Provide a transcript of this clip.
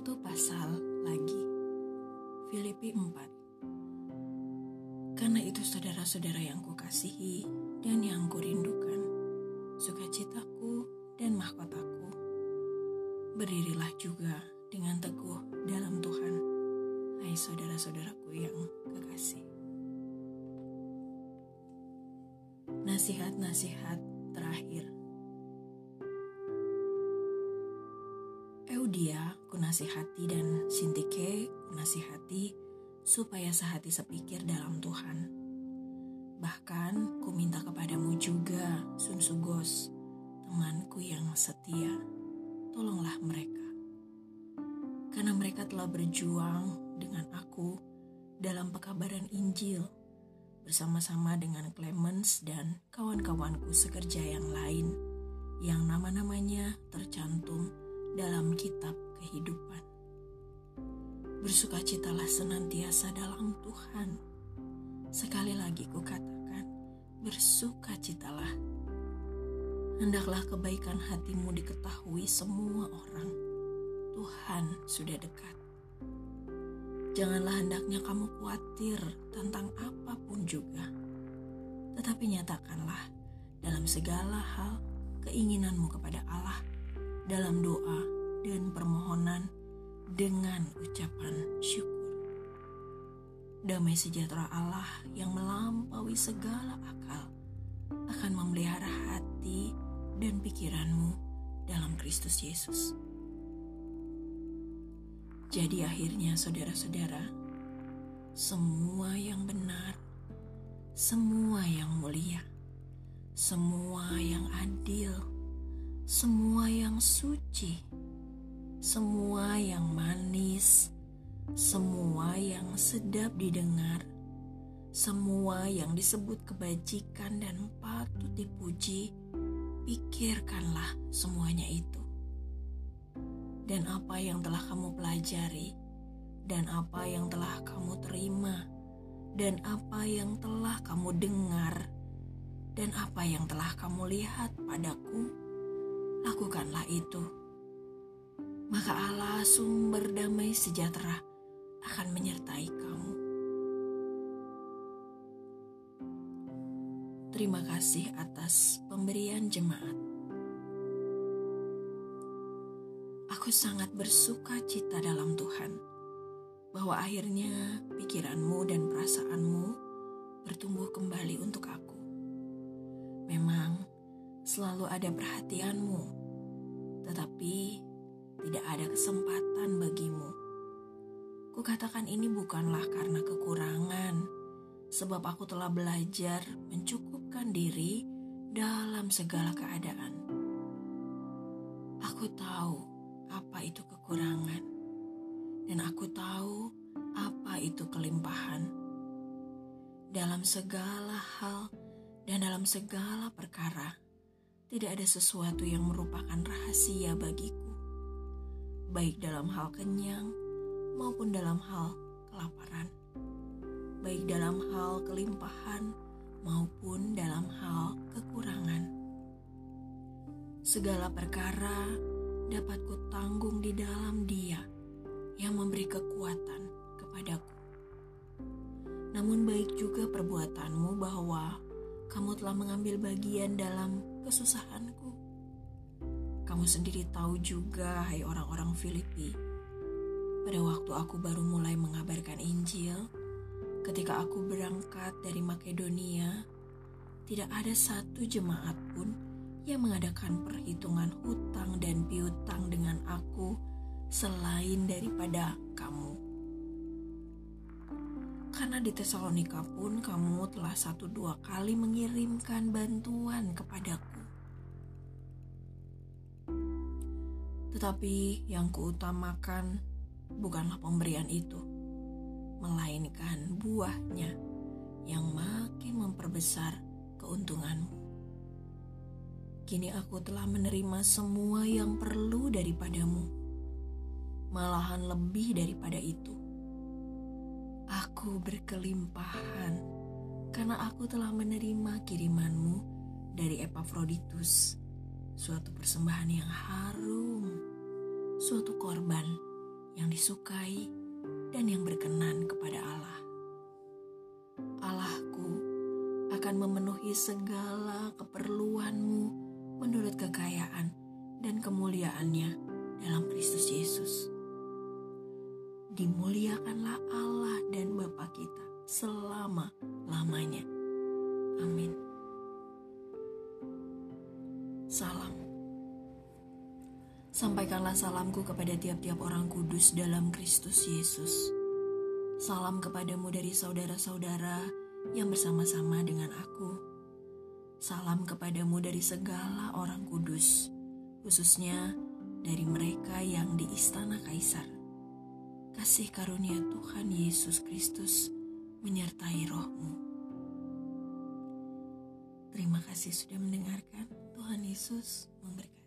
Satu pasal lagi. Filipi 4 Karena itu saudara-saudara yang kukasihi dan yang kurindukan, sukacitaku dan mahkotaku, berdirilah juga dengan teguh dalam Tuhan, hai saudara-saudaraku yang kekasih. Nasihat-nasihat terakhir Eudia kunasihati dan Sintike kunasihati supaya sehati sepikir dalam Tuhan. Bahkan ku minta kepadamu juga, Sun Sugos, temanku yang setia, tolonglah mereka. Karena mereka telah berjuang dengan aku dalam pekabaran Injil bersama-sama dengan Clemens dan kawan-kawanku sekerja yang lain yang nama-namanya tercantum dalam kitab kehidupan. Bersukacitalah senantiasa dalam Tuhan. Sekali lagi kukatakan, bersukacitalah. Hendaklah kebaikan hatimu diketahui semua orang. Tuhan sudah dekat. Janganlah hendaknya kamu khawatir tentang apa pun juga. Tetapi nyatakanlah dalam segala hal keinginanmu kepada Allah dalam doa dan permohonan dengan ucapan syukur. Damai sejahtera Allah yang melampaui segala akal akan memelihara hati dan pikiranmu dalam Kristus Yesus. Jadi akhirnya saudara-saudara, semua yang benar, semua yang mulia, semua yang adil, semua yang suci, semua yang manis, semua yang sedap didengar, semua yang disebut kebajikan dan patut dipuji, pikirkanlah semuanya itu. Dan apa yang telah kamu pelajari, dan apa yang telah kamu terima, dan apa yang telah kamu dengar, dan apa yang telah kamu lihat padaku lakukanlah itu. Maka Allah sumber damai sejahtera akan menyertai kamu. Terima kasih atas pemberian jemaat. Aku sangat bersuka cita dalam Tuhan bahwa akhirnya pikiranmu dan perasaanmu bertumbuh kembali untuk aku. Memang selalu ada perhatianmu, tetapi tidak ada kesempatan bagimu. Kukatakan ini bukanlah karena kekurangan, sebab aku telah belajar mencukupkan diri dalam segala keadaan. Aku tahu apa itu kekurangan, dan aku tahu apa itu kelimpahan. Dalam segala hal dan dalam segala perkara, tidak ada sesuatu yang merupakan rahasia bagiku, baik dalam hal kenyang maupun dalam hal kelaparan, baik dalam hal kelimpahan maupun dalam hal kekurangan. Segala perkara dapat kutanggung di dalam Dia yang memberi kekuatan kepadaku. Namun, baik juga perbuatanmu bahwa kamu telah mengambil bagian dalam kesusahanku. Kamu sendiri tahu juga, hai orang-orang Filipi, pada waktu aku baru mulai mengabarkan Injil, ketika aku berangkat dari Makedonia, tidak ada satu jemaat pun yang mengadakan perhitungan hutang dan piutang dengan aku selain daripada kamu. Karena di Tesalonika pun kamu telah satu dua kali mengirimkan bantuan kepadaku. Tetapi yang kuutamakan bukanlah pemberian itu, melainkan buahnya yang makin memperbesar keuntunganmu. Kini aku telah menerima semua yang perlu daripadamu, malahan lebih daripada itu. Aku berkelimpahan karena aku telah menerima kirimanmu dari Epafroditus, suatu persembahan yang harum suatu korban yang disukai, dan yang berkenan kepada Allah. Allahku akan memenuhi segala keperluanmu menurut kekayaan dan kemuliaannya dalam Kristus Yesus. Dimuliakanlah Allah dan Bapa kita selama-lamanya. Amin. Salam. Sampaikanlah salamku kepada tiap-tiap orang kudus dalam Kristus Yesus. Salam kepadamu dari saudara-saudara yang bersama-sama dengan aku. Salam kepadamu dari segala orang kudus, khususnya dari mereka yang di istana Kaisar. Kasih karunia Tuhan Yesus Kristus menyertai rohmu. Terima kasih sudah mendengarkan. Tuhan Yesus memberkati.